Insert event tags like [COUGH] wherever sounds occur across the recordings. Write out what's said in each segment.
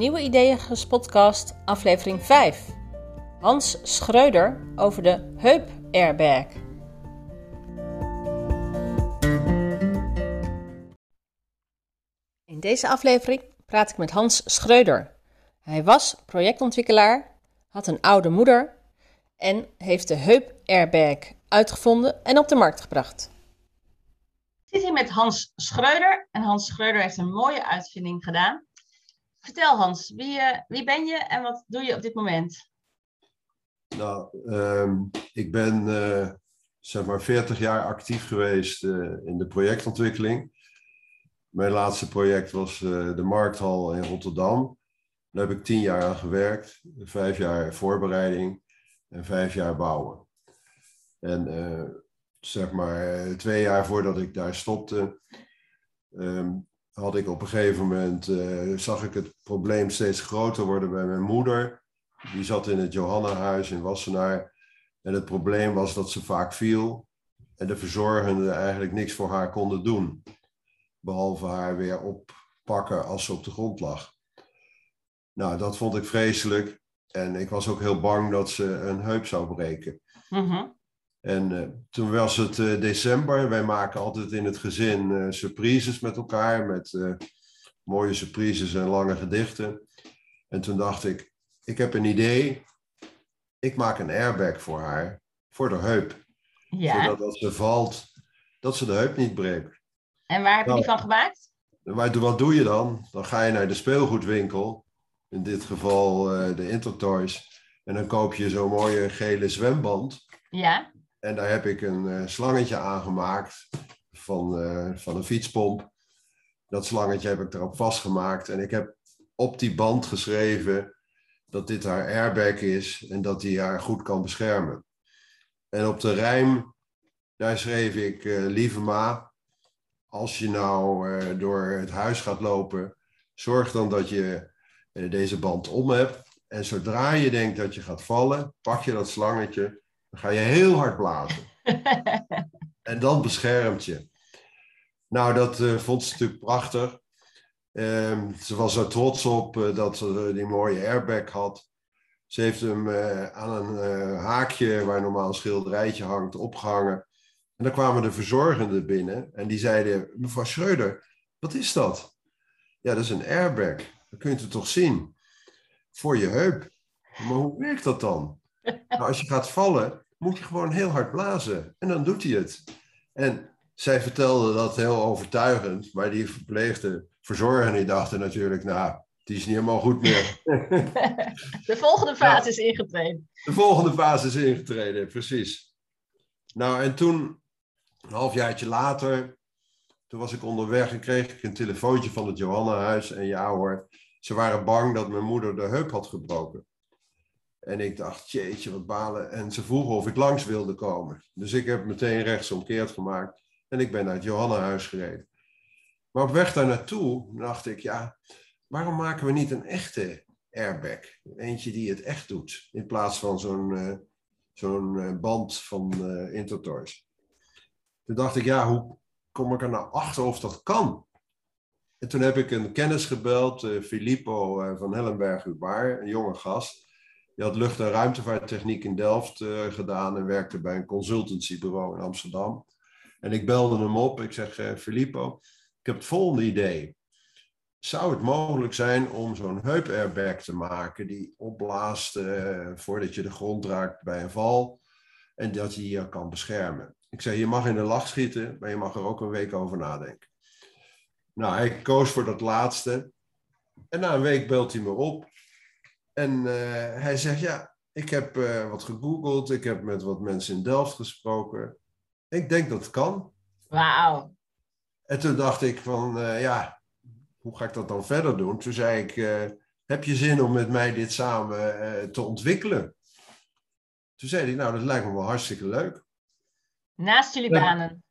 Nieuwe Ideeën podcast, aflevering 5. Hans Schreuder over de heup airbag. In deze aflevering praat ik met Hans Schreuder. Hij was projectontwikkelaar, had een oude moeder en heeft de heup airbag uitgevonden en op de markt gebracht. Ik zit hier met Hans Schreuder en Hans Schreuder heeft een mooie uitvinding gedaan. Vertel Hans, wie, uh, wie ben je en wat doe je op dit moment? Nou, um, ik ben uh, zeg maar 40 jaar actief geweest uh, in de projectontwikkeling. Mijn laatste project was de Markthal in Rotterdam. Daar heb ik tien jaar aan gewerkt. Vijf jaar voorbereiding en vijf jaar bouwen. En zeg maar twee jaar voordat ik daar stopte, um, had ik op een gegeven moment, uh, zag ik het probleem steeds groter worden bij mijn moeder. Die zat in het Johannahuis in Wassenaar. En het probleem was dat ze vaak viel en de verzorgenden eigenlijk niks voor haar konden doen. Behalve haar weer oppakken als ze op de grond lag. Nou, dat vond ik vreselijk. En ik was ook heel bang dat ze een heup zou breken. Mm en uh, toen was het uh, december. Wij maken altijd in het gezin uh, surprises met elkaar. Met mooie surprises en lange gedichten. En toen dacht ik, ik heb een idee. Ik maak een airbag voor haar. Voor de heup. Ja. Zodat als ze valt, dat ze de heup niet breekt. En waar heb je die van gemaakt? Maar wat doe je dan? Dan ga je naar de speelgoedwinkel. In dit geval de Intertoys. En dan koop je zo'n mooie gele zwemband. Ja. En daar heb ik een uh, slangetje aangemaakt van, uh, van een fietspomp. Dat slangetje heb ik erop vastgemaakt. En ik heb op die band geschreven dat dit haar airbag is en dat die haar goed kan beschermen. En op de rijm, daar schreef ik, uh, lieve ma, als je nou door het huis gaat lopen, zorg dan dat je deze band om hebt. En zodra je denkt dat je gaat vallen, pak je dat slangetje dan ga je heel hard blazen. [LAUGHS] en dan beschermt je. Nou, dat uh, vond ze natuurlijk prachtig. Um, ze was er trots op uh, dat ze die mooie airbag had. Ze heeft hem uh, aan een haakje waar normaal een schilderijtje hangt opgehangen. En dan kwamen de verzorgenden binnen en die zeiden: Mevrouw Schreuder, wat is dat? Ja, dat is een airbag. Dat kun je toch zien? Voor je heup. Maar hoe werkt dat dan? Nou, als je gaat vallen, moet je gewoon heel hard blazen. En dan doet hij het. En zij vertelde dat heel overtuigend, maar die verpleegde verzorger die dachten natuurlijk, nou, die is niet helemaal goed meer. [LAUGHS] De volgende fase is ingetreden. De volgende fase is ingetreden, precies. Nou, en toen, een halfjaartje later, toen was ik onderweg en kreeg ik een telefoontje van het Johannahuis. En ja hoor, ze waren bang dat mijn moeder de heup had gebroken. En ik dacht, jeetje, wat balen. En ze vroegen of ik langs wilde komen. Dus ik heb meteen rechtsomkeerd gemaakt. En ik ben naar het Johannahuis gereden. Maar op weg daar naartoe dacht ik, ja, waarom maken we niet een echte airbag? Eentje die het echt doet. In plaats van zo'n uh, zo'n uh, band van uh, Intertoys. Toen dacht ik, ja, hoe kom ik er nou achter of dat kan? En toen heb ik een kennis gebeld, Filippo van Hellenberg-Ubaar, een jonge gast. Die had lucht- en ruimtevaarttechniek in Delft uh, gedaan en werkte bij een consultancybureau in Amsterdam. En ik belde hem op. Ik zeg, uh, Filippo, ik heb het volgende idee. Zou het mogelijk zijn om zo'n heup-airbag te maken die opblaast uh, voordat je de grond raakt bij een val en dat je je kan beschermen? Ik zei, je mag in de lach schieten, maar je mag er ook een week over nadenken. Nou, hij koos voor dat laatste. En na een week belt hij me op en uh, hij zegt, ja, ik heb uh, wat gegoogeld, ik heb met wat mensen in Delft gesproken. Ik denk dat het kan. Wauw. En toen dacht ik van, uh, ja, hoe ga ik dat dan verder doen? Toen zei ik, heb je zin om met mij dit samen te ontwikkelen? Toen zei hij, nou, dat lijkt me wel hartstikke leuk. Naast jullie banen?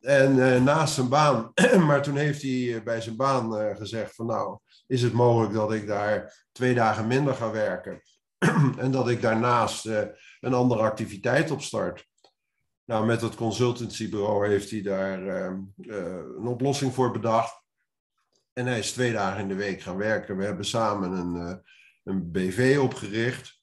En naast zijn baan. [CLEARS THROAT] maar toen heeft hij bij zijn baan gezegd van, nou, is het mogelijk dat ik daar twee dagen minder ga werken. [CLEARS THROAT] en dat ik daarnaast een andere activiteit op start. Nou, met het consultancybureau heeft hij daar uh, een oplossing voor bedacht. En hij is twee dagen in de week gaan werken. We hebben samen een, een BV opgericht.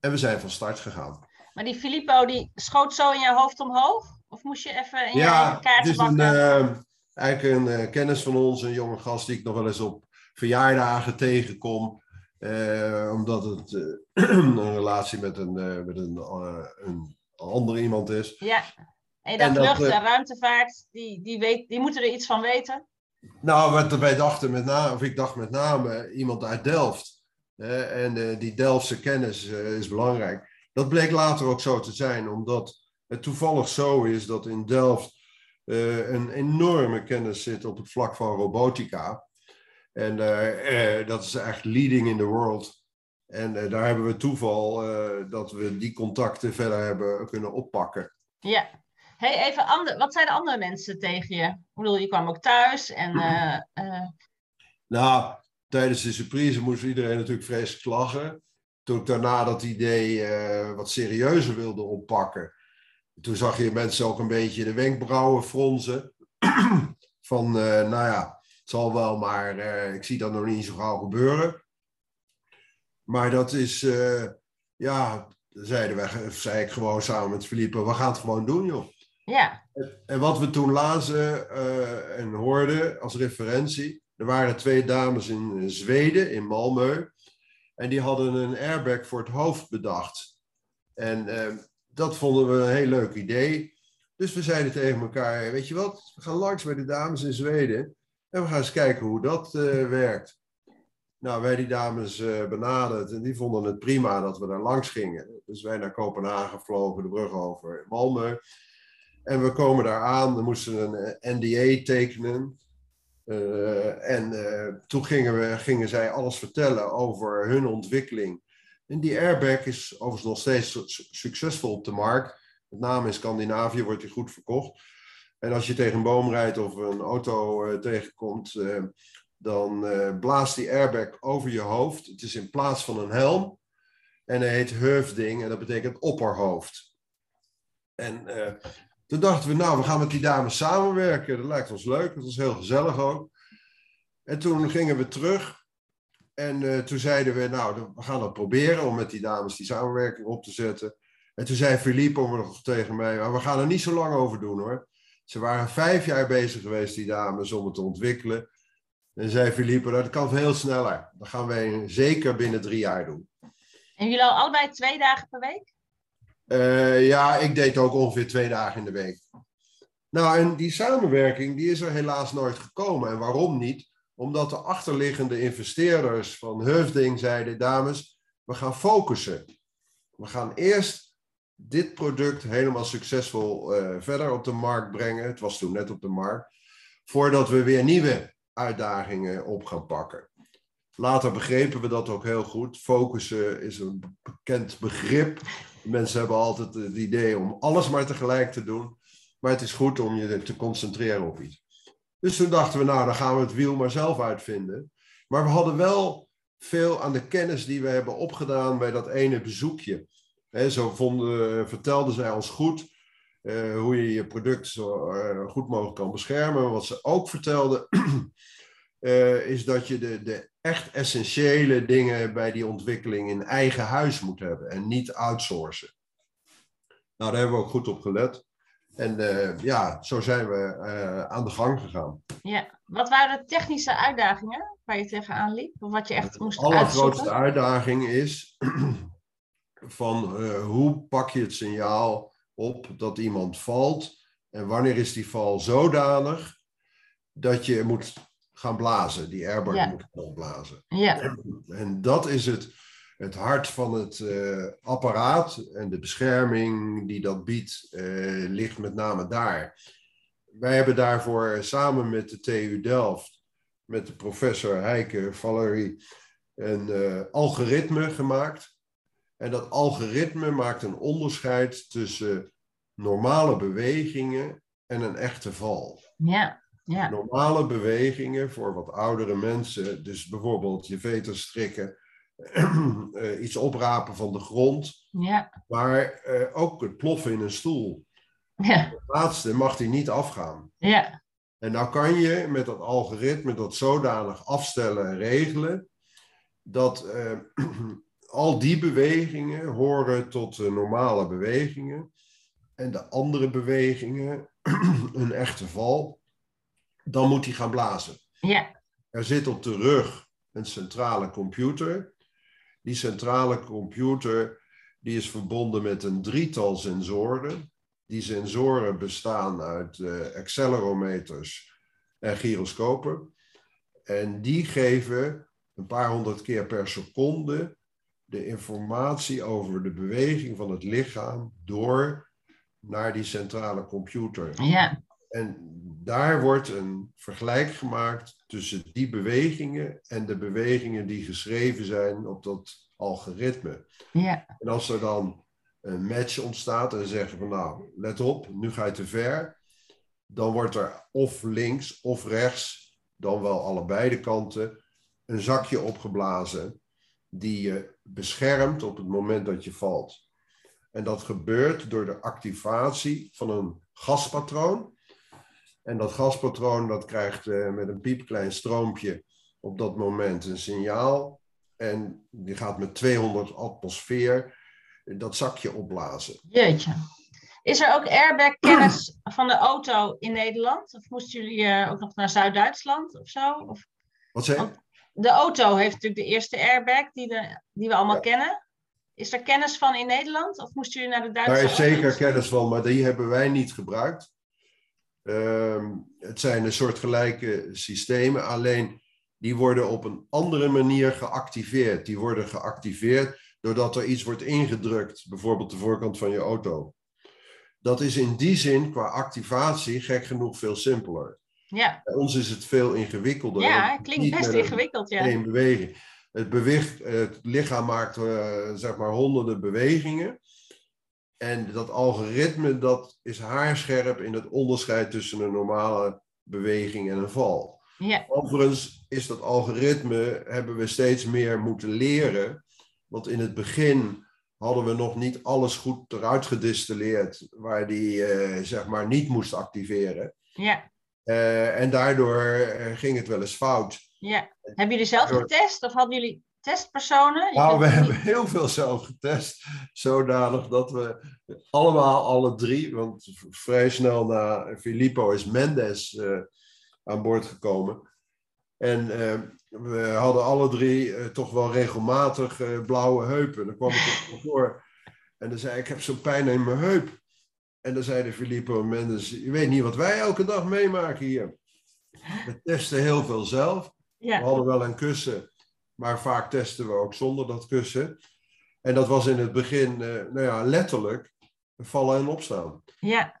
En we zijn van start gegaan. Maar die Filippo, die schoot zo in je hoofd omhoog? Of moest je even in ja, je kaart het is een, uh, eigenlijk een uh, kennis van ons, een jonge gast die ik nog wel eens op verjaardagen tegenkom. Uh, omdat het [CLEARS THROAT] een relatie met een, met een, een ander iemand is. Ja, en dat lucht- en ruimtevaart, die, die, weet, die moeten er iets van weten? Nou, wat wij dachten met name, of ik dacht met name iemand uit Delft. en die Delftse kennis is belangrijk. Dat bleek later ook zo te zijn, omdat het toevallig zo is dat in Delft uh, een enorme kennis zit op het vlak van robotica. En uh, uh, dat is echt leading in the world. En daar hebben we toeval dat we die contacten verder hebben kunnen oppakken. Ja. Hey, even ander, wat zijn de andere mensen tegen je? Ik bedoel, je kwam ook thuis en... Nou, tijdens de surprise moest iedereen natuurlijk vreselijk lachen. Toen ik daarna dat idee wat serieuzer wilde oppakken, toen zag je mensen ook een beetje de wenkbrauwen fronsen. [CLEARS THROAT] Van, uh, nou ja, het zal wel, maar uh, ik zie dat nog niet zo gauw gebeuren. Maar dat is, uh, ja, zeiden we, zei ik gewoon samen met Philippe, we gaan het gewoon doen, joh. Ja. En, en wat we toen lazen en hoorden als referentie, er waren twee dames in Zweden, in Malmö, en die hadden een airbag voor het hoofd bedacht. En dat vonden we een heel leuk idee. Dus we zeiden tegen elkaar, weet je wat, we gaan langs bij de dames in Zweden en we gaan eens kijken hoe dat uh, werkt. Nou, wij die dames uh, benaderd en die vonden het prima dat we daar langs gingen. Dus wij naar Kopenhagen vlogen, de brug over Malmö. En we komen daar aan, we moesten een eh, NDA tekenen. En toen gingen, we, gingen zij alles vertellen over hun ontwikkeling en die airbag is overigens nog steeds succesvol op de markt. Met name in Scandinavië wordt die goed verkocht. En als je tegen een boom rijdt of een auto uh, tegenkomt, uh, dan uh, blaast die airbag over je hoofd. Het is in plaats van een helm. En hij heet Heufding en dat betekent opperhoofd. En toen dachten we, nou, we gaan met die dames samenwerken. Dat lijkt ons leuk, dat was heel gezellig ook. En toen gingen we terug en uh, toen zeiden we, nou, we gaan dat proberen om met die dames die samenwerking op te zetten. En toen zei Philippe nog tegen mij, maar we gaan er niet zo lang over doen hoor. Ze waren vijf jaar bezig geweest, die dames, om het te ontwikkelen. En zei Philippe, dat kan heel sneller. Dat gaan wij zeker binnen drie jaar doen. En jullie al allebei twee dagen per week? Uh, ja, ik deed ook ongeveer twee dagen in de week. Nou, en die samenwerking, die is er helaas nooit gekomen. En waarom niet? Omdat de achterliggende investeerders van Heufding zeiden, dames, we gaan focussen. We gaan eerst dit product helemaal succesvol uh, verder op de markt brengen. Het was toen net op de markt. Voordat we weer nieuwe uitdagingen op gaan pakken. Later begrepen we dat ook heel goed. Focussen is een bekend begrip. Mensen hebben altijd het idee om alles maar tegelijk te doen. Maar het is goed om je te concentreren op iets. Dus toen dachten we, nou, dan gaan we het wiel maar zelf uitvinden. Maar we hadden wel veel aan de kennis die we hebben opgedaan bij dat ene bezoekje. He, zo vonden, vertelden zij ons goed uh, hoe je je product zo uh, goed mogelijk kan beschermen. Wat ze ook vertelden, [CLEARS THROAT] is dat je de, de echt essentiële dingen bij die ontwikkeling in eigen huis moet hebben en niet outsourcen. Nou, daar hebben we ook goed op gelet. En uh, ja, zo zijn we uh, aan de gang gegaan. Ja, wat waren de technische uitdagingen waar je tegenaan liep? Of wat je echt moest De allergrootste uitdaging is [CLEARS THROAT] van uh, hoe pak je het signaal op dat iemand valt en wanneer is die val zodanig dat je moet gaan blazen, die airbag ja. moet gaan blazen. Ja. En, en dat is het, het hart van het uh, apparaat en de bescherming die dat biedt, uh, ligt met name daar. Wij hebben daarvoor samen met de TU Delft, met de professor Heike Valerie, een uh, algoritme gemaakt. En dat algoritme maakt een onderscheid tussen normale bewegingen en een echte val. Ja, ja. Normale bewegingen voor wat oudere mensen, dus bijvoorbeeld je veters strikken, [CLEARS THROAT] iets oprapen van de grond. Ja. Maar uh, ook het ploffen in een stoel. Ja. Het laatste mag hij niet afgaan. Ja. En nou kan je met dat algoritme dat zodanig afstellen en regelen, dat eh, [CLEARS THROAT] al die bewegingen horen tot de normale bewegingen. En de andere bewegingen, [CLEARS THROAT] een echte val, dan moet hij gaan blazen. Ja. Er zit op de rug een centrale computer. Die centrale computer die is verbonden met een drietal sensoren. Die sensoren bestaan uit uh, accelerometers en gyroscopen. En die geven een paar honderd keer per seconde de informatie over de beweging van het lichaam door naar die centrale computer. Ja. En daar wordt een vergelijk gemaakt tussen die bewegingen en de bewegingen die geschreven zijn op dat algoritme. Ja. En als er dan een match ontstaat en zeggen van nou, let op, nu ga je te ver, dan wordt er of links of rechts, dan wel allebei de kanten, een zakje opgeblazen die je beschermt op het moment dat je valt. En dat gebeurt door de activatie van een gaspatroon. En dat gaspatroon dat krijgt uh, met een piepklein stroompje op dat moment een signaal. En die gaat met 200 atmosfeer dat zakje opblazen. Jeetje. Is er ook airbag-kennis [CLEARS THROAT] van de auto in Nederland? Of moesten jullie uh, ook nog naar Zuid-Duitsland of zo? Of... Wat zeg je? De auto heeft natuurlijk de eerste airbag die, de, die we allemaal ja. kennen. Is er kennis van in Nederland? Of moesten jullie naar de Duitse Daar is zeker kennis van, maar die hebben wij niet gebruikt. Um, het zijn een soort gelijke systemen, alleen die worden op een andere manier geactiveerd. Die worden geactiveerd doordat er iets wordt ingedrukt, bijvoorbeeld de voorkant van je auto. Dat is in die zin qua activatie gek genoeg veel simpeler. Ja. Bij ons is het veel ingewikkelder. Ja, het klinkt best ingewikkeld, ja. Beweging. Het, het lichaam maakt uh, zeg maar honderden bewegingen. En dat algoritme dat is haarscherp in het onderscheid tussen een normale beweging en een val. Ja. Overigens is dat algoritme, hebben we steeds meer moeten leren. Want in het begin hadden we nog niet alles goed eruit gedistilleerd, waar die uh, zeg maar niet moest activeren. Ja. Uh, en daardoor uh, ging het wel eens fout. Ja. Hebben jullie zelf getest of hadden jullie testpersonen? Nou, we niet... hebben heel veel zelf getest. Zodanig dat we allemaal, alle drie, want vrij snel na Filippo is Mendes uh, aan boord gekomen. En uh, we hadden alle drie uh, toch wel regelmatig blauwe heupen. Dan kwam ik op voor [LAUGHS] en dan zei ik, ik heb zo'n pijn in mijn heup. En dan zeiden Filippo en Mendes, je weet niet wat wij elke dag meemaken hier. We testen heel veel zelf. Ja. We hadden wel een kussen, maar vaak testen we ook zonder dat kussen. En dat was in het begin, uh, nou ja, letterlijk vallen en opstaan. Ja.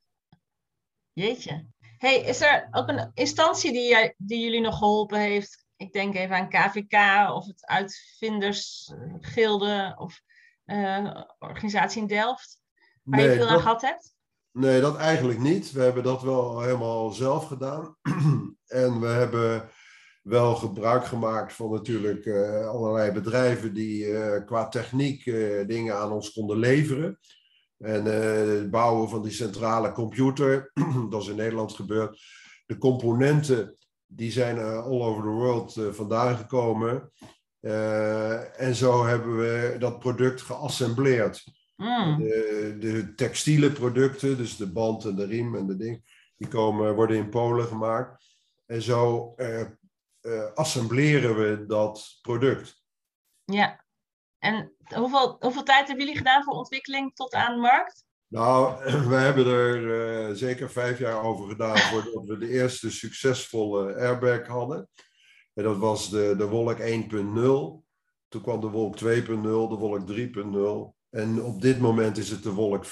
Jeetje. Hey, is er ook een instantie die, jij, die jullie nog geholpen heeft? Ik denk even aan KVK of het Uitvindersgilde of uh, organisatie in Delft, waar nee, je veel dat, aan gehad hebt? Nee, dat eigenlijk niet. We hebben dat wel helemaal zelf gedaan. [CLEARS THROAT] en we hebben wel gebruik gemaakt van natuurlijk uh, allerlei bedrijven die uh, qua techniek uh, dingen aan ons konden leveren. En het bouwen van die centrale computer, [CLEARS THROAT] dat is in Nederland gebeurd. De componenten, die zijn all over the world vandaan gekomen. en zo hebben we dat product geassembleerd. Mm. De, de textiele producten, dus de band en de riem en de ding, die komen, worden in Polen gemaakt. En zo uh, assembleren we dat product. Ja. En hoeveel, hoeveel tijd hebben jullie gedaan voor ontwikkeling tot aan de markt? Nou, [LAUGHS] we hebben er uh, zeker vijf jaar over gedaan [LAUGHS] voordat we de eerste succesvolle airbag hadden. En dat was de, de Wolk 1.0. Toen kwam de Wolk 2.0, de Wolk 3.0. En op dit moment is het de Wolk 4.0.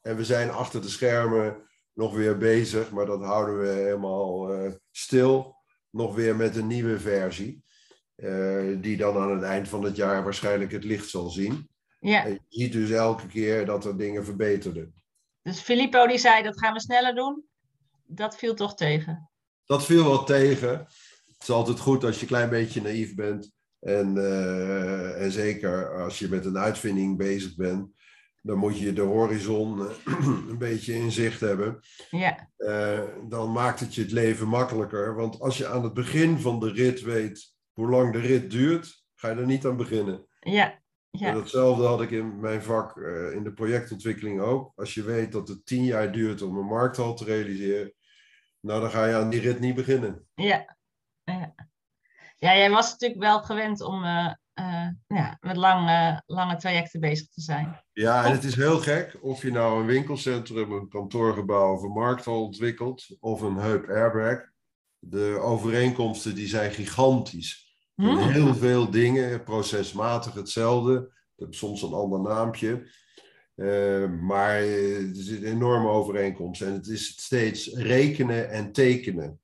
En we zijn achter de schermen nog weer bezig, maar dat houden we helemaal uh, stil. Nog weer met een nieuwe versie. Uh, die dan aan het eind van het jaar waarschijnlijk het licht zal zien. Ja. En je ziet dus elke keer dat er dingen verbeterden. Dus Filippo die zei dat gaan we sneller doen. Dat viel toch tegen? Dat viel wel tegen. Het is altijd goed als je een klein beetje naïef bent. En, uh, en zeker als je met een uitvinding bezig bent, dan moet je de horizon eh, [CLEARS THROAT] een beetje in zicht hebben. Ja, Eh, dan maakt het je het leven makkelijker. Want als je aan het begin van de rit weet hoe lang de rit duurt, ga je er niet aan beginnen. ja, En ja, datzelfde had ik in mijn vak eh, in de projectontwikkeling ook. Als je weet dat het tien jaar duurt om een markthal te realiseren, nou dan ga je aan die rit niet beginnen. ja. Ja, ja jij was natuurlijk wel gewend om eh, ja, met lange, lange trajecten bezig te zijn. Ja, en het is heel gek of je nou een winkelcentrum, een kantoorgebouw of een markthal ontwikkelt of een heup airbag. De overeenkomsten die zijn gigantisch. Hm? Heel veel dingen, procesmatig hetzelfde. Soms een ander naampje. Eh, maar eh, er zit een enorme overeenkomst. En het is steeds rekenen en tekenen.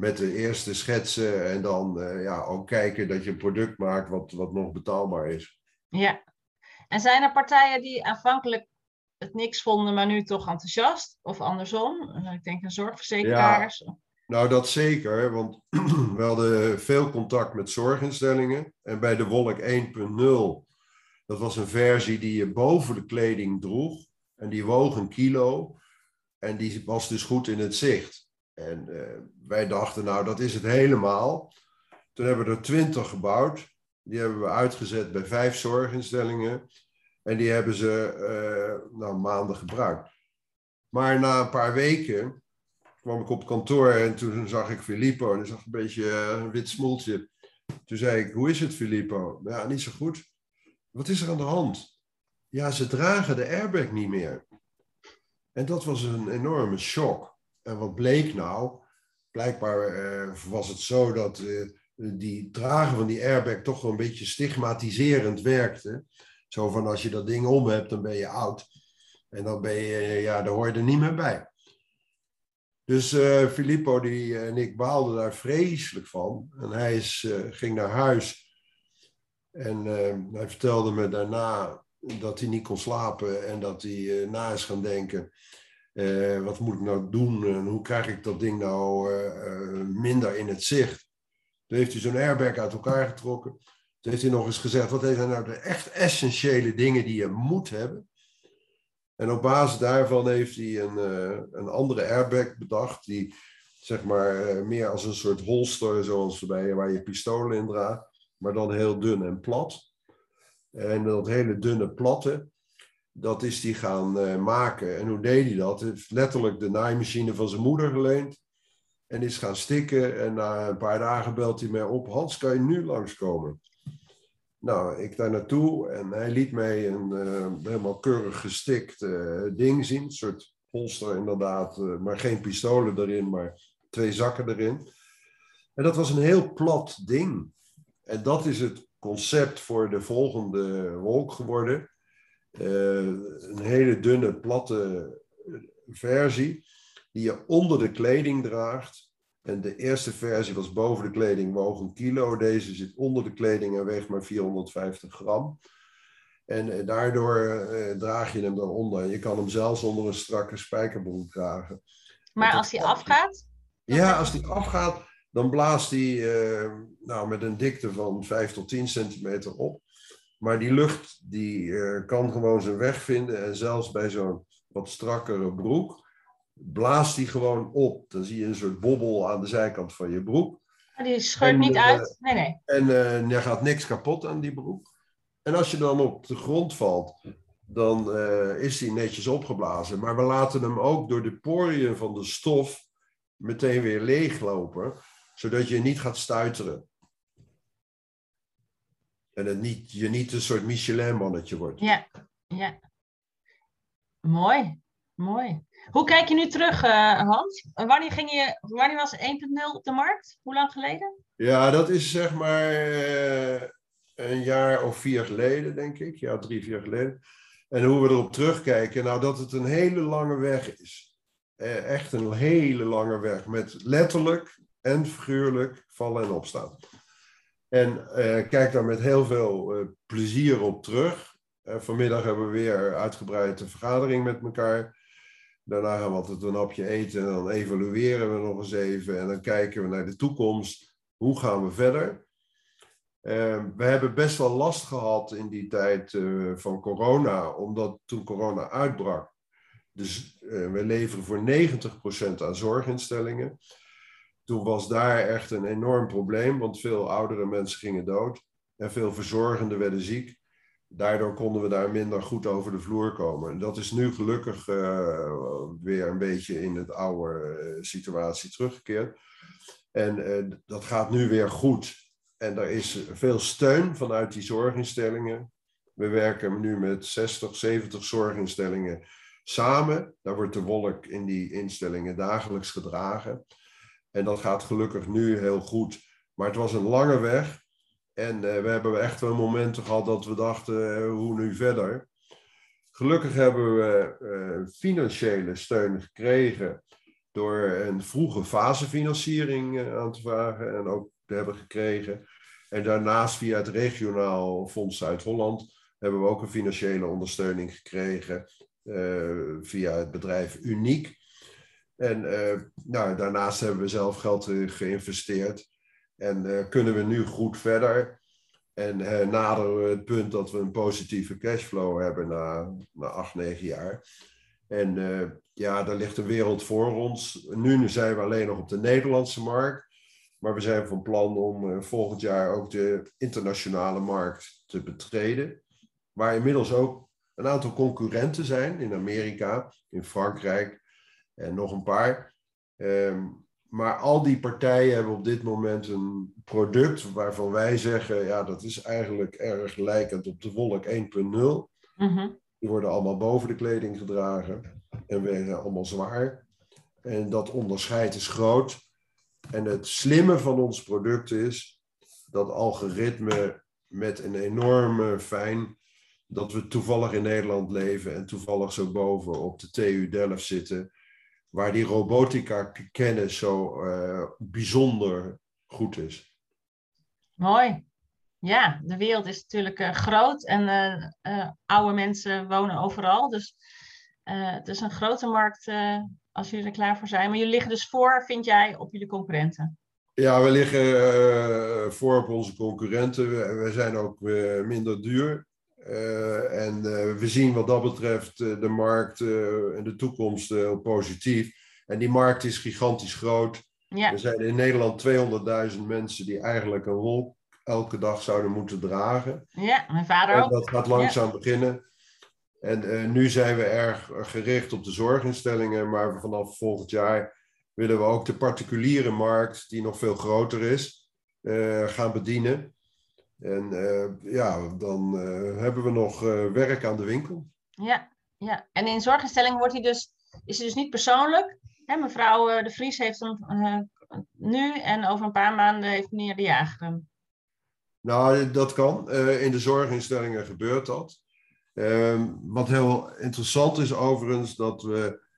Met de eerste schetsen en dan eh, ja, ook kijken dat je een product maakt wat, wat nog betaalbaar is. Ja. En zijn er partijen die aanvankelijk het niks vonden, maar nu toch enthousiast? Of andersom? Eh, Ik denk aan zorgverzekeraars. Nou, dat zeker, want [CLEARS THROAT] we hadden veel contact met zorginstellingen. En bij de Wolk 1.0, dat was een versie die je boven de kleding droeg. En die woog een kilo. En die was dus goed in het zicht. En eh, wij dachten, nou, dat is het helemaal. Toen hebben we er twintig gebouwd. Die hebben we uitgezet bij vijf zorginstellingen. En die hebben ze eh, nou, maanden gebruikt. Maar na een paar weken kwam ik op kantoor en toen zag ik Filippo en hij zag een beetje eh, een wit smoeltje. Toen zei ik, hoe is het Filippo? Ja, niet zo goed. Wat is er aan de hand? Ja, ze dragen de airbag niet meer. En dat was een enorme shock. En wat bleek nou? Blijkbaar eh, was het zo dat eh, die dragen van die airbag toch wel een beetje stigmatiserend werkte. Zo van als je dat ding om hebt, dan ben je oud. En dan ben je, eh, ja, daar hoor je er niet meer bij. Dus Filippo die, en ik baalden daar vreselijk van. En hij is, ging naar huis. En hij vertelde me daarna dat hij niet kon slapen en dat hij na is gaan denken. Eh, wat moet ik nou doen en hoe krijg ik dat ding nou eh, eh, minder in het zicht? Toen heeft hij zo'n airbag uit elkaar getrokken. Toen heeft hij nog eens gezegd, wat zijn nou de echt essentiële dingen die je moet hebben? En op basis daarvan heeft hij een, een andere airbag bedacht, die zeg maar meer als een soort holster, zoals bij, waar je pistolen in draagt, maar dan heel dun en plat. En dat hele dunne platte, dat is hij gaan eh, maken. En hoe deed hij dat? Hij heeft letterlijk de naaimachine van zijn moeder geleend en is gaan stikken. En na een paar dagen belt hij mij op, Hans, kan je nu langskomen? Nou, ik daar naartoe en hij liet mij een eh, helemaal keurig gestikt eh, ding zien. Een soort holster inderdaad, maar geen pistolen erin, maar twee zakken erin. En dat was een heel plat ding. En dat is het concept voor de volgende wolk geworden. Eh, een hele dunne, platte versie die je onder de kleding draagt. En de eerste versie was boven de kleding, woog een kilo. Deze zit onder de kleding en weegt maar 450 gram. En eh, daardoor eh, draag je hem dan onder. Je kan hem zelfs onder een strakke spijkerbroek dragen. Maar als die afgaat, Ja, als die afgaat, dan blaast die eh, nou, met een dikte van 5 tot 10 centimeter op. Maar die lucht die, eh, kan gewoon zijn weg vinden. En zelfs bij zo'n wat strakkere broek blaast die gewoon op. Dan zie je een soort bobbel aan de zijkant van je broek. die scheurt niet eh, uit. Nee, nee. En eh, er gaat niks kapot aan die broek. En als je dan op de grond valt, dan is die netjes opgeblazen. Maar we laten hem ook door de poriën van de stof meteen weer leeglopen, zodat je niet gaat stuiteren. En het niet, je niet een soort Michelin-mannetje wordt. Ja, ja. Mooi, mooi. Hoe kijk je nu terug, eh, Hans? Wanneer, ging je, wanneer was 1.0 op de markt? Hoe lang geleden? Ja, dat is zeg maar eh, een jaar of vier geleden, denk ik. Ja, drie, vier geleden. En hoe we erop terugkijken, nou dat het een hele lange weg is. Eh, echt een hele lange weg, met letterlijk en figuurlijk vallen en opstaan. En eh, kijk daar met heel veel eh, plezier op terug. Eh, vanmiddag hebben we weer uitgebreid een vergadering met elkaar. Daarna gaan we altijd een hapje eten en dan evalueren we nog eens even. En dan kijken we naar de toekomst. Hoe gaan we verder? we hebben best wel last gehad in die tijd van corona, omdat toen corona uitbrak. Dus we leveren voor 90% aan zorginstellingen. Toen was daar echt een enorm probleem, want veel oudere mensen gingen dood en veel verzorgenden werden ziek. Daardoor konden we daar minder goed over de vloer komen. En dat is nu gelukkig uh, weer een beetje in het oude uh, situatie teruggekeerd. En uh, dat gaat nu weer goed. En er is veel steun vanuit die zorginstellingen. We werken nu met 60, 70 zorginstellingen samen. Daar wordt de wolk in die instellingen dagelijks gedragen. En dat gaat gelukkig nu heel goed. Maar het was een lange weg. En uh, we hebben echt wel momenten gehad dat we dachten, uh, hoe nu verder? Gelukkig hebben we uh, financiële steun gekregen door een vroege fasefinanciering aan te vragen en ook te hebben gekregen. En daarnaast via het regionaal Fonds Zuid-Holland hebben we ook een financiële ondersteuning gekregen via het bedrijf Uniek. En nou, daarnaast hebben we zelf geld geïnvesteerd. En uh, kunnen we nu goed verder. En naderen we het punt dat we een positieve cashflow hebben na, na acht, negen jaar. En ja, daar ligt een wereld voor ons. Nu zijn we alleen nog op de Nederlandse markt. Maar we zijn van plan om volgend jaar ook de internationale markt te betreden. Waar inmiddels ook een aantal concurrenten zijn in Amerika, in Frankrijk en nog een paar. Um, maar al die partijen hebben op dit moment een product waarvan wij zeggen, ja, dat is eigenlijk erg lijkend op de Wolk 1.0. Mm Die worden allemaal boven de kleding gedragen en wegen allemaal zwaar. En dat onderscheid is groot. En het slimme van ons product is dat algoritme met een enorme fijn dat we toevallig in Nederland leven en toevallig zo boven op de TU Delft zitten waar die robotica kennis zo uh, bijzonder goed is. Mooi. Ja, de wereld is natuurlijk uh, groot en uh, oude mensen wonen overal. Dus het is een grote markt als jullie er klaar voor zijn. Maar jullie liggen dus voor, vind jij, op jullie concurrenten? Ja, we liggen voor op onze concurrenten. We, we zijn ook minder duur. Uh, en uh, we zien wat dat betreft uh, de markt en de toekomst heel positief. En die markt is gigantisch groot. Ja. Er zijn in Nederland 200.000 mensen die eigenlijk een wolk elke dag zouden moeten dragen. Ja, mijn vader en ook. Dat gaat langzaam ja. beginnen. En nu zijn we erg gericht op de zorginstellingen, maar vanaf volgend jaar willen we ook de particuliere markt, die nog veel groter is, gaan bedienen. En uh, ja, dan uh, hebben we nog uh, werk aan de winkel. Ja, ja, en in zorginstellingen wordt hij dus, is hij dus niet persoonlijk. Hè, mevrouw De Vries heeft hem nu en over een paar maanden heeft meneer De Jager hem. Nou, dat kan. in de zorginstellingen gebeurt dat. Ehm, wat heel interessant is overigens, dat we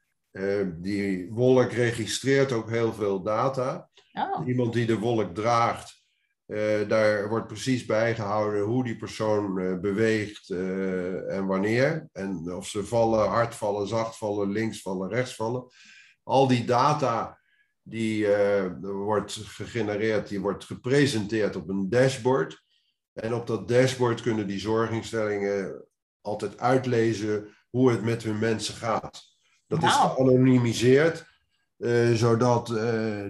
die wolk registreert ook heel veel data. Oh. Iemand die de wolk draagt, uh, daar wordt precies bijgehouden hoe die persoon uh, beweegt uh, en wanneer. En of ze vallen, hard vallen, zacht vallen, links vallen, rechts vallen. Al die data die wordt gegenereerd, die wordt gepresenteerd op een dashboard. En op dat dashboard kunnen die zorginstellingen altijd uitlezen hoe het met hun mensen gaat. Dat wow. is geanonimiseerd. Uh, zodat uh,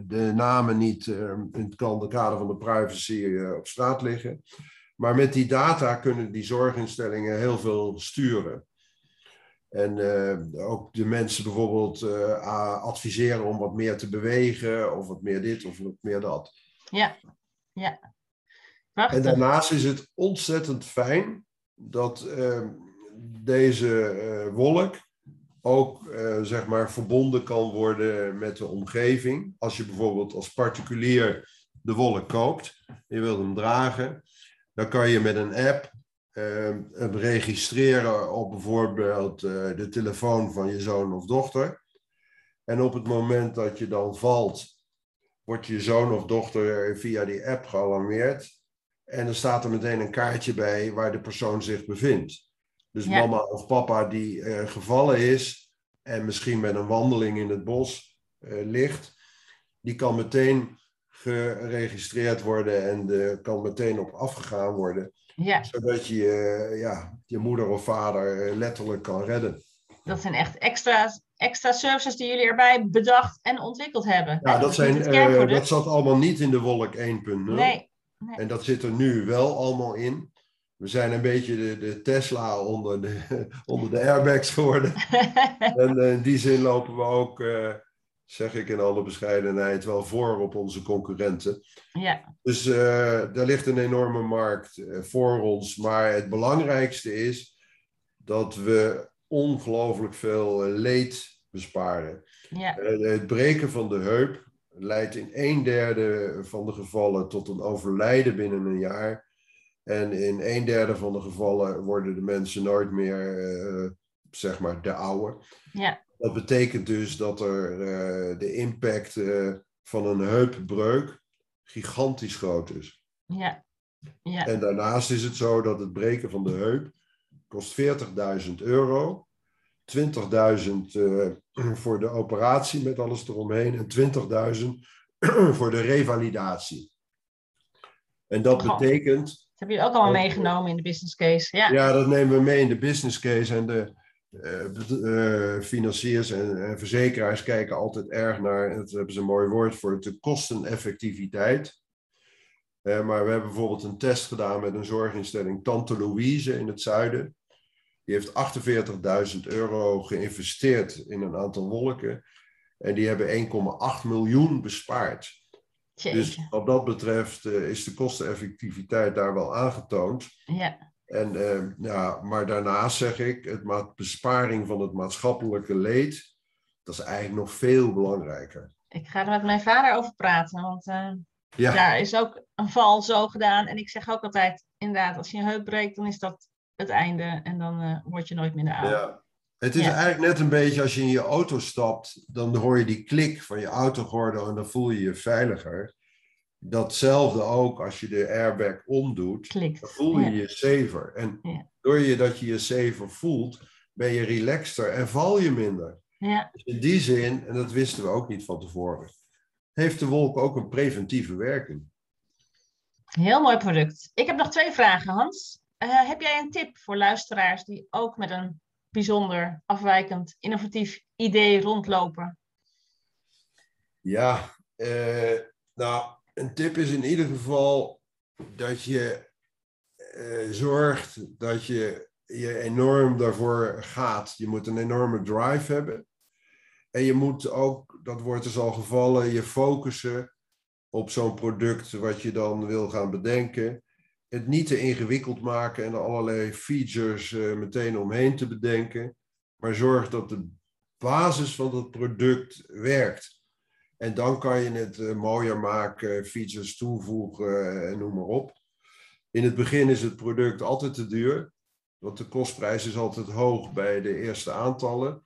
de namen niet uh, in het kader van de privacy op straat liggen. Maar met die data kunnen die zorginstellingen heel veel sturen. En ook de mensen bijvoorbeeld adviseren om wat meer te bewegen, of wat meer dit of wat meer dat. Ja, ja. Prachtig. En daarnaast is het ontzettend fijn dat deze wolk ook uh, zeg maar verbonden kan worden met de omgeving. Als je bijvoorbeeld als particulier de wolk koopt, je wilt hem dragen, dan kan je met een app uh, hem registreren op bijvoorbeeld uh, de telefoon van je zoon of dochter. En op het moment dat je dan valt, wordt je zoon of dochter via die app gealarmeerd. En er staat er meteen een kaartje bij waar de persoon zich bevindt. Dus mama of papa die uh, gevallen is en misschien met een wandeling in het bos uh, ligt, die kan meteen geregistreerd worden en er kan meteen op afgegaan worden. Ja, Zodat je eh, ja, je moeder of vader eh, letterlijk kan redden. dat zijn echt extra, extra services die jullie erbij bedacht en ontwikkeld hebben. Ja, dat, zijn, eh, dat zat allemaal niet in de Wolk 1.0. Nee, En dat zit er nu wel allemaal in. We zijn een beetje de, de Tesla onder de, [LAUGHS] onder de airbags geworden. [LAUGHS] En in die zin lopen we ook, eh, zeg ik in alle bescheidenheid, wel voor op onze concurrenten. ja, Dus eh er ligt een enorme markt eh, voor ons. Maar het belangrijkste is dat we ongelooflijk veel leed besparen. ja, het breken van de heup leidt in een derde van de gevallen tot een overlijden binnen een jaar. En in een derde van de gevallen worden de mensen nooit meer, eh, zeg maar, de oude. ja, Dat betekent dus dat er eh, de impact eh, van een heupbreuk gigantisch groot is. ja, ja, En daarnaast is het zo dat het breken van de heup kost 40.000 euro. 20.000 eh, voor de operatie met alles eromheen en 20.000 [CLEARS THROAT] voor de revalidatie. En dat betekent, hebben jullie ook allemaal Dat- meegenomen in de business case. Ja, ja, dat nemen we mee in de business case en de eh, eh, financiers en, en verzekeraars kijken altijd erg naar, en dat hebben ze een mooi woord voor, de kosteneffectiviteit. Eh, maar we hebben bijvoorbeeld een test gedaan met een zorginstelling Tante Louise in het zuiden. Die heeft 48.000 euro geïnvesteerd in een aantal wolken. En die hebben 1,8 miljoen bespaard. Jeetje. Dus wat dat betreft eh, is de kosteneffectiviteit daar wel aangetoond. ja, En, eh, ja, maar daarnaast zeg ik, het besparing van het maatschappelijke leed, dat is eigenlijk nog veel belangrijker. ik ga er met mijn vader over praten, want eh, Ja, daar is ook een val zo gedaan. En ik zeg ook altijd, inderdaad, als je een heup breekt, dan is dat het einde. En dan eh, word je nooit minder oud. ja. Het is Ja. eigenlijk net een beetje als je in je auto stapt, dan hoor je die klik van je autogordel en dan voel je je veiliger. Datzelfde ook als je de airbag omdoet, Klikt. dan voel je Ja. je safer. En Ja. door je dat je je safer voelt, ben je relaxter en val je minder. Ja, Dus in die zin, en dat wisten we ook niet van tevoren, heeft de wolk ook een preventieve werking. heel mooi product. Ik heb nog twee vragen, Hans. Eh, heb jij een tip voor luisteraars die ook met een bijzonder afwijkend, innovatief idee rondlopen? Ja, eh, nou, een tip is in ieder geval dat je eh, zorgt dat je je enorm daarvoor gaat. Je moet een enorme drive hebben. En je moet ook, dat wordt dus al gevallen, je focussen op zo'n product wat je dan wil gaan bedenken. Het niet te ingewikkeld maken en er allerlei features eh, meteen omheen te bedenken. Maar zorg dat de basis van dat product werkt. En dan kan je het eh, mooier maken, features toevoegen eh, en noem maar op. In het begin is het product altijd te duur, want de kostprijs is altijd hoog bij de eerste aantallen.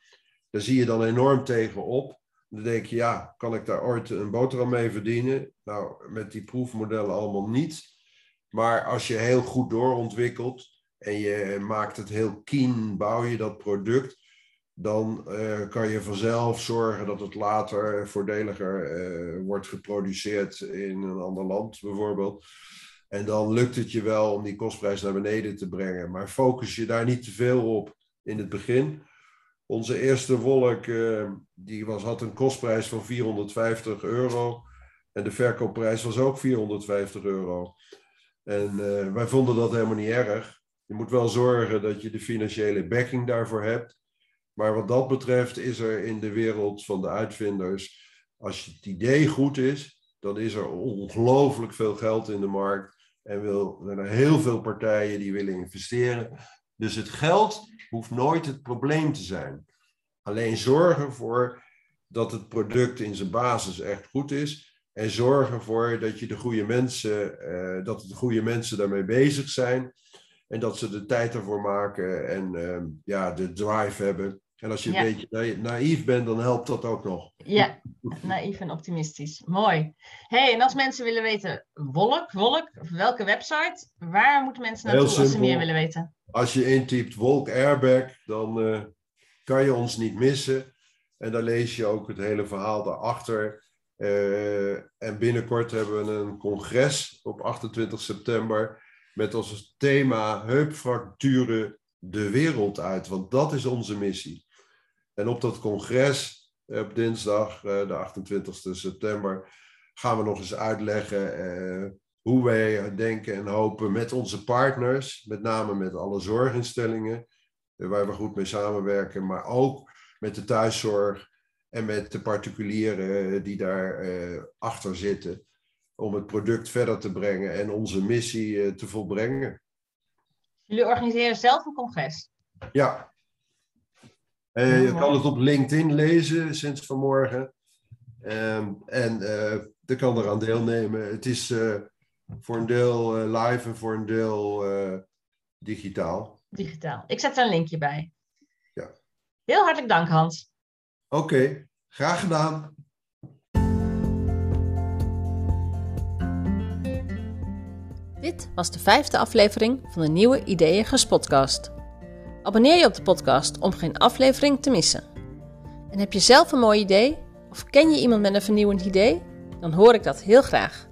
Daar zie je dan enorm tegenop. Dan denk je, ja, kan ik daar ooit een boterham mee verdienen? Nou, met die proefmodellen allemaal niet. Maar als je heel goed doorontwikkelt en je maakt het heel keen, bouw je dat product, dan eh, kan je vanzelf zorgen dat het later voordeliger eh, wordt geproduceerd in een ander land bijvoorbeeld. En dan lukt het je wel om die kostprijs naar beneden te brengen. Maar focus je daar niet te veel op in het begin. Onze eerste wolk eh, die was, had een kostprijs van 450 euro. En de verkoopprijs was ook 450 euro. En eh, wij vonden dat helemaal niet erg. Je moet wel zorgen dat je de financiële backing daarvoor hebt. Maar wat dat betreft is er in de wereld van de uitvinders, als het idee goed is, dan is er ongelooflijk veel geld in de markt. En wil, er zijn heel veel partijen die willen investeren. Dus het geld hoeft nooit het probleem te zijn. Alleen zorg ervoor dat het product in zijn basis echt goed is. En zorg ervoor dat je de goede mensen, eh, dat de goede mensen daarmee bezig zijn. En dat ze de tijd ervoor maken en ehm, ja, de drive hebben. En als je Ja. een beetje na- naïef bent, dan helpt dat ook nog. Ja, naïef en optimistisch. Mooi. hey, en als mensen willen weten, Wolk, Wolk, welke website, waar moeten mensen naartoe als ze meer willen weten? Als je intypt Wolk Airbag, dan eh, kan je ons niet missen. En dan lees je ook het hele verhaal daarachter. Uh, en binnenkort hebben we een congres op 28 september met als thema heupfracturen de wereld uit. Want dat is onze missie. En op dat congres, op dinsdag, uh, de 28 september, gaan we nog eens uitleggen hoe wij denken en hopen met onze partners, met name met alle zorginstellingen, waar we goed mee samenwerken, maar ook met de thuiszorg en met de particulieren die daar uh, achter zitten, om het product verder te brengen en onze missie uh, te volbrengen. Jullie organiseren zelf een congres? Ja. Uh, je kan het op LinkedIn lezen sinds vanmorgen. Um, en je kan eraan deelnemen. Het is voor een deel live en voor een deel digitaal. Digitaal. Ik zet er een linkje bij. Ja. Heel hartelijk dank, Hans. Oké, graag gedaan. Dit was de vijfde aflevering van de nieuwe Ideeën Podcast. Abonneer je op de podcast om geen aflevering te missen. En heb je zelf een mooi idee of ken je iemand met een vernieuwend idee? Dan hoor ik dat heel graag.